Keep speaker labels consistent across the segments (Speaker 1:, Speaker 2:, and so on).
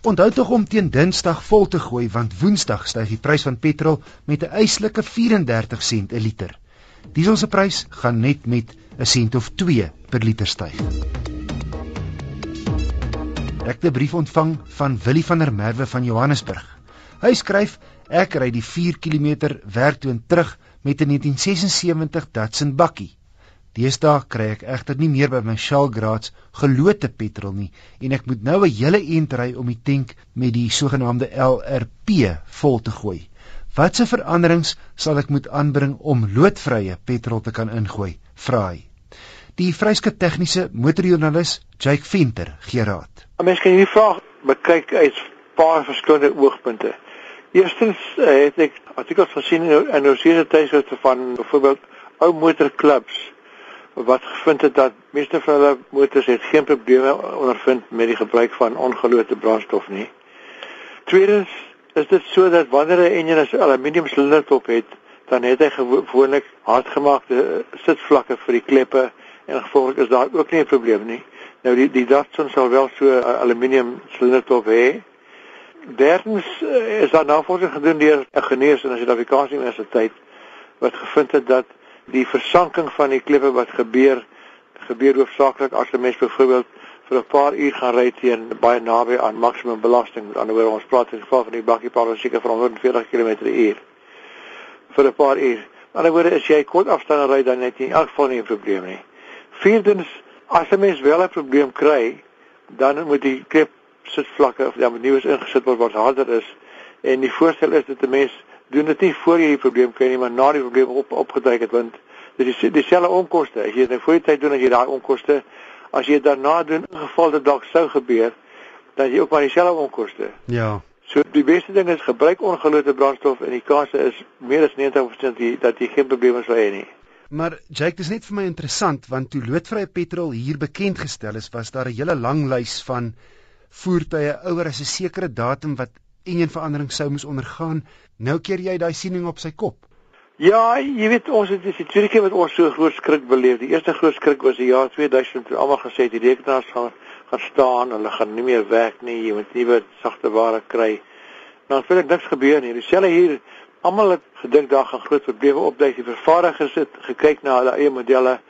Speaker 1: Onthou tog om teen Dinsdag vol te gooi want Woensdag styg die prys van petrol met 'n eislike 34 sent 'n liter. Diesel se prys gaan net met 'n sent of 2 per liter styg. Ek het 'n brief ontvang van Willie van der Merwe van Johannesburg. Hy skryf: "Ek ry die 4 km werk toe en terug met 'n 1976 Datsun bakkie. Deesdae kry ek egter nie meer by my Shell Graads gelote petrol nie en ek moet nou 'n hele ent ry om die tank met die sogenaamde LRP vol te gooi. Watse veranderings sal ek moet aanbring om loodvrye petrol te kan ingooi? Vra hy. Die vryskut tegniese motorjoernalis Jake Venter gee raad.
Speaker 2: Mens kan hierdie vraag bekyk uit 'n paar verskillende oogpunte. Eerstens eh, het ek artikels gesien in 'n serie tydskrifte van byvoorbeeld ou motorklubs wat gevind het dat meeste van hulle motors het geen probleme ondervind met die gebruik van ongelote brandstof nie. Tweedens is dit so dat wanneer 'n enjin 'n aluminium silindertop het, dan het hy gewoonlik hardgemaakte sitvlakke vir die kleppe en gevolglik is daar ook nie 'n probleem nie. Nou die die Datsun sal wel so 'n aluminium silindertop hê. Derdens eh, is daar navorsing gedoen deur 'n genees in die Suid-Afrikaanse Universiteit wat gevind het dat die versanking van die klippe wat gebeur gebeur hoofsaaklik as 'n mens byvoorbeeld vir 'n paar uur gaan ry teen baie naby aan maksimum belasting. Met ander woorde, ons praat in geval van die bakkie paal seker van 140 km/h vir 'n paar uur. Die ander woorde, as jy kort afstande ry dan het jy in elk geval nie 'n probleem nie. Vierdens, as 'n mens wel 'n probleem kry, dan moet die klip sitvlakke of dan moet nuus ingesit word wat harder is en die voorstel is dat 'n mens doen dit nie voor jy die probleem kry nie, maar na die probleem op opgeduik het want dit is dieselfde onkoste. As jy dit nou voor die tyd doen as jy daai onkoste, as jy daarna doen in geval dit dalk sou gebeur, dan jy ook maar dieselfde onkoste.
Speaker 1: Ja.
Speaker 2: So die beste ding is gebruik ongelote brandstof en die kans is meer as 90% die, dat jy geen probleme sal hê nie.
Speaker 1: Maar Jake, dit is net vir my interessant want toe loodvrye petrol hier bekend gestel is, was daar 'n hele lang lys van voertuie ouer as 'n sekere datum wat enjinverandering sou moes ondergaan. Nou keer jy daai siening op sy kop.
Speaker 2: Ja, jy weet ons het dis die tweede keer wat ons so groot skrik beleef. Die eerste groot skrik was die jaar 2000 toe almal gesê het die rekenaars gaan gaan staan, hulle gaan nie meer werk nie, jy moet nuwe sagte ware kry. Nou het niks gebeur nie. Dieselfde hier, almal het gedink daar gaan groot probleme opduik. Die vervaardigers het gekyk na hulle eie modelle.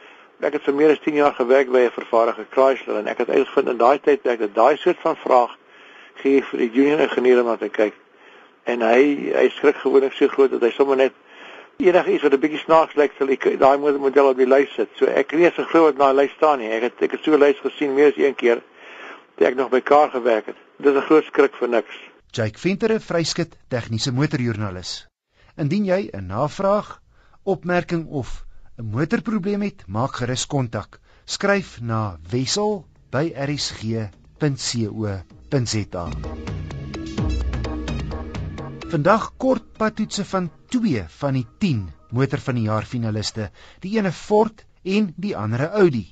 Speaker 2: Ek het vir meer as 10 jaar gewerk by 'n vervaardiger Chrysler en ek het uitgevind in daai tyd dat daai soort van vraag gee vir die junior ingenieur om te kyk. En hy hy skrik gewoonlik so groot dat hy sommer net enigiets wat 'n bietjie snaaks lyk sal ek daai model op die lys sit. So ek weet se glo wat na die lys staan nie. Ek het ek het so 'n lys gesien meer as een keer toe ek nog by Kaar gewerk het. Dit is 'n groot skrik vir niks.
Speaker 1: Jake Venter, vryskut tegniese motorjoernalis. Indien jy 'n navraag, opmerking of 'n motorprobleem het, maak gerus kontak. Skryf na wissel@rsg.co www.rsg.za. Vandag kort padtoetse van 2 van die 10 motor van die jaar finaliste, die ene Ford en die ander Audi.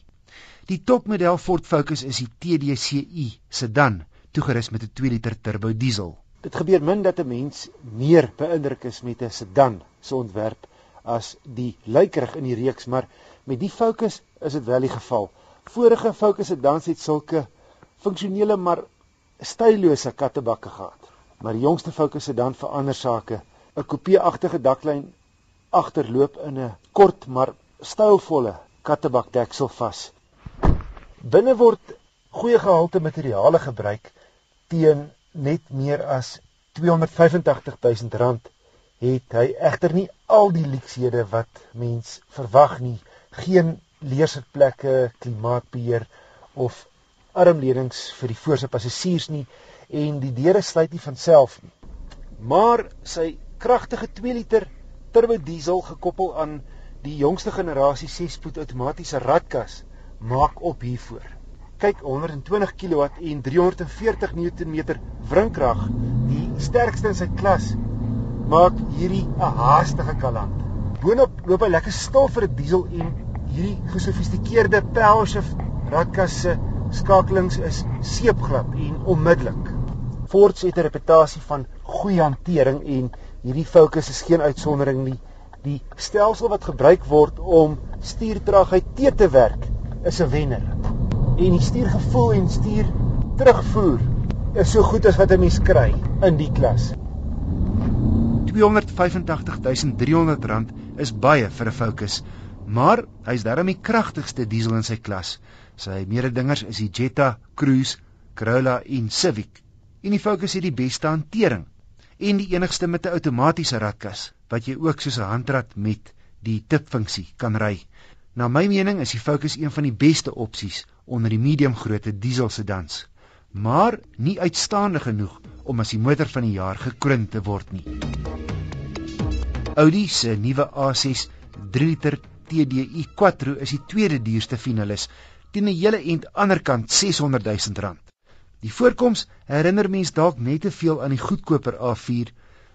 Speaker 1: Die topmodel Ford Focus is die TDCi sedan, toegerus met 'n 2 liter turbo diesel.
Speaker 3: Dit gebeur min dat 'n mens meer beïndruk is met 'n sedan se ontwerp as die lykerig in die reeks, maar met die Focus is dit wel die geval. Vorige Focus sedans het sulke funksionele maar stylose kattebakke gehad. Maar die jongste fokus het dan verander sake. 'n Kopieagtige daklyn agterloop in 'n kort maar stylvolle kattebakdeksel vas. Binne word goeie gehalte materiale gebruik teen net meer as R285 000 het hy egter nie al die luksede wat mens verwag nie. Geen leersitplekke, klimaatbeheer of armlenings vir die voorste passasiers nie en die deure sluit nie van self nie. Maar sy kragtige 2 liter turbo diesel gekoppel aan die jongste generasie 6-spoed outomatiese radkas maak op hiervoor. Kyk 120 kW en 340 Nm wrinkrag, die sterkste in sy klas, maak hierdie 'n haastige kaland. Boonop loop hy lekker stil vir 'n diesel en hierdie gesofistikeerde power shift radkas se skakelings is seepglad en onmiddellik. Ford het 'n reputasie van goeie hantering en hierdie Focus is geen uitsondering nie. Die stelsel wat gebruik word om stuurtraagheid te te werk is 'n wenner. En die stuurgevoel en stuur terugvoer is so goed as wat 'n mens kry in die klas.
Speaker 1: R285300 is baie vir 'n Focus, maar hy's darem die kragtigste diesel in sy klas. Sy mededingers is die Jetta, Cruise, Corolla en Civic. En die Focus het die beste hantering en die enigste met 'n outomatiese ratkas wat jy ook soos 'n handrat met die tipfunksie kan ry. Na my mening is die Focus een van die beste opsies onder die medium-grootte diesel sedans, maar nie uitstaande genoeg om as die motor van die jaar gekroon te word nie. Audi se nuwe A6 3 liter TDI Quattro is die tweede duurste finalis teen 'n hele end anderkant 600 000 rand. Die voorkoms herinner mens dalk net te veel aan die goedkoper A4,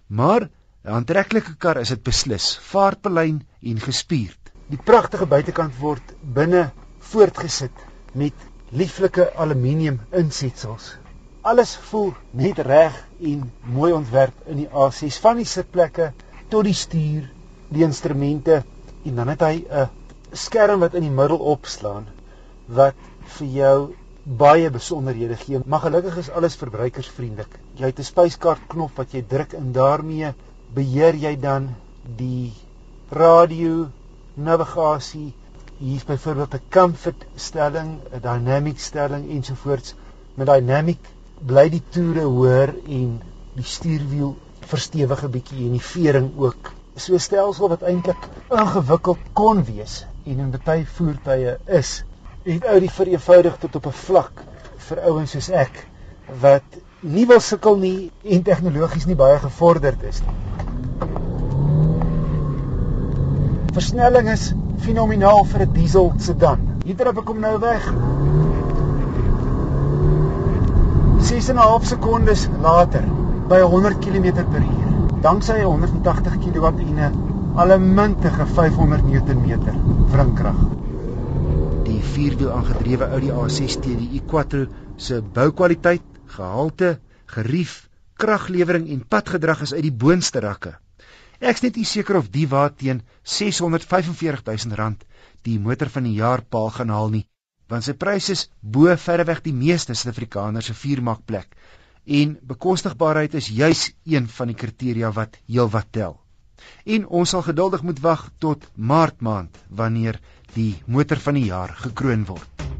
Speaker 1: maar 'n aantreklike kar is dit beslis, vaartbelyn en gespierd.
Speaker 3: Die pragtige buitekant word binne voortgesit met lieflike aluminium insetsels. Alles voel net reg en mooi ontwerp in die A6 van die sitplekke tot die stuur, die instrumente en dan het hy 'n skerm wat in die middel opslaan wat vir jou baie besonderhede gee. Maar gelukkig is alles verbruikersvriendelik. Jy het 'n spyskaart knop wat jy druk en daarmee beheer jy dan die radio navigasie hier's byvoorbeeld 'n comfort stelling, 'n dynamic stelling ensovoorts. Met dynamic bly die toere hoër en die stuurwiel verstewig 'n bietjie en die vering ook. So 'n stelsel wat eintlik ingewikkeld kon wees en in baie voertuie is, het ou die vereenvoudig tot op 'n vlak vir ouens soos ek wat nie wil sukkel nie en tegnologies nie baie gevorderd is nie. Versnelling is fenomenaal vir 'n diesel sedan. Hier trap ek hom nou weg. 6 en 'n half sekondes later by 100 km/h. Danksy 'n 180 kW en 'n allemintige 500 Nm wrinkrag.
Speaker 1: Die vierwiel aangedrewe Audi A6 TDI Quattro se boukwaliteit, gehalte, gerief, kraglewering en padgedrag is uit die boonste rakke. Ek's net nie seker of die wa teen 645 000 rand die motor van die jaar paal gaan haal nie, want sy pryse is bo verreweg die meeste Suid-Afrikaners se viermakplek en bekostigbaarheid is juis een van die kriteria wat heelwat tel. En ons sal geduldig moet wag tot Maart maand wanneer die motor van die jaar gekroon word.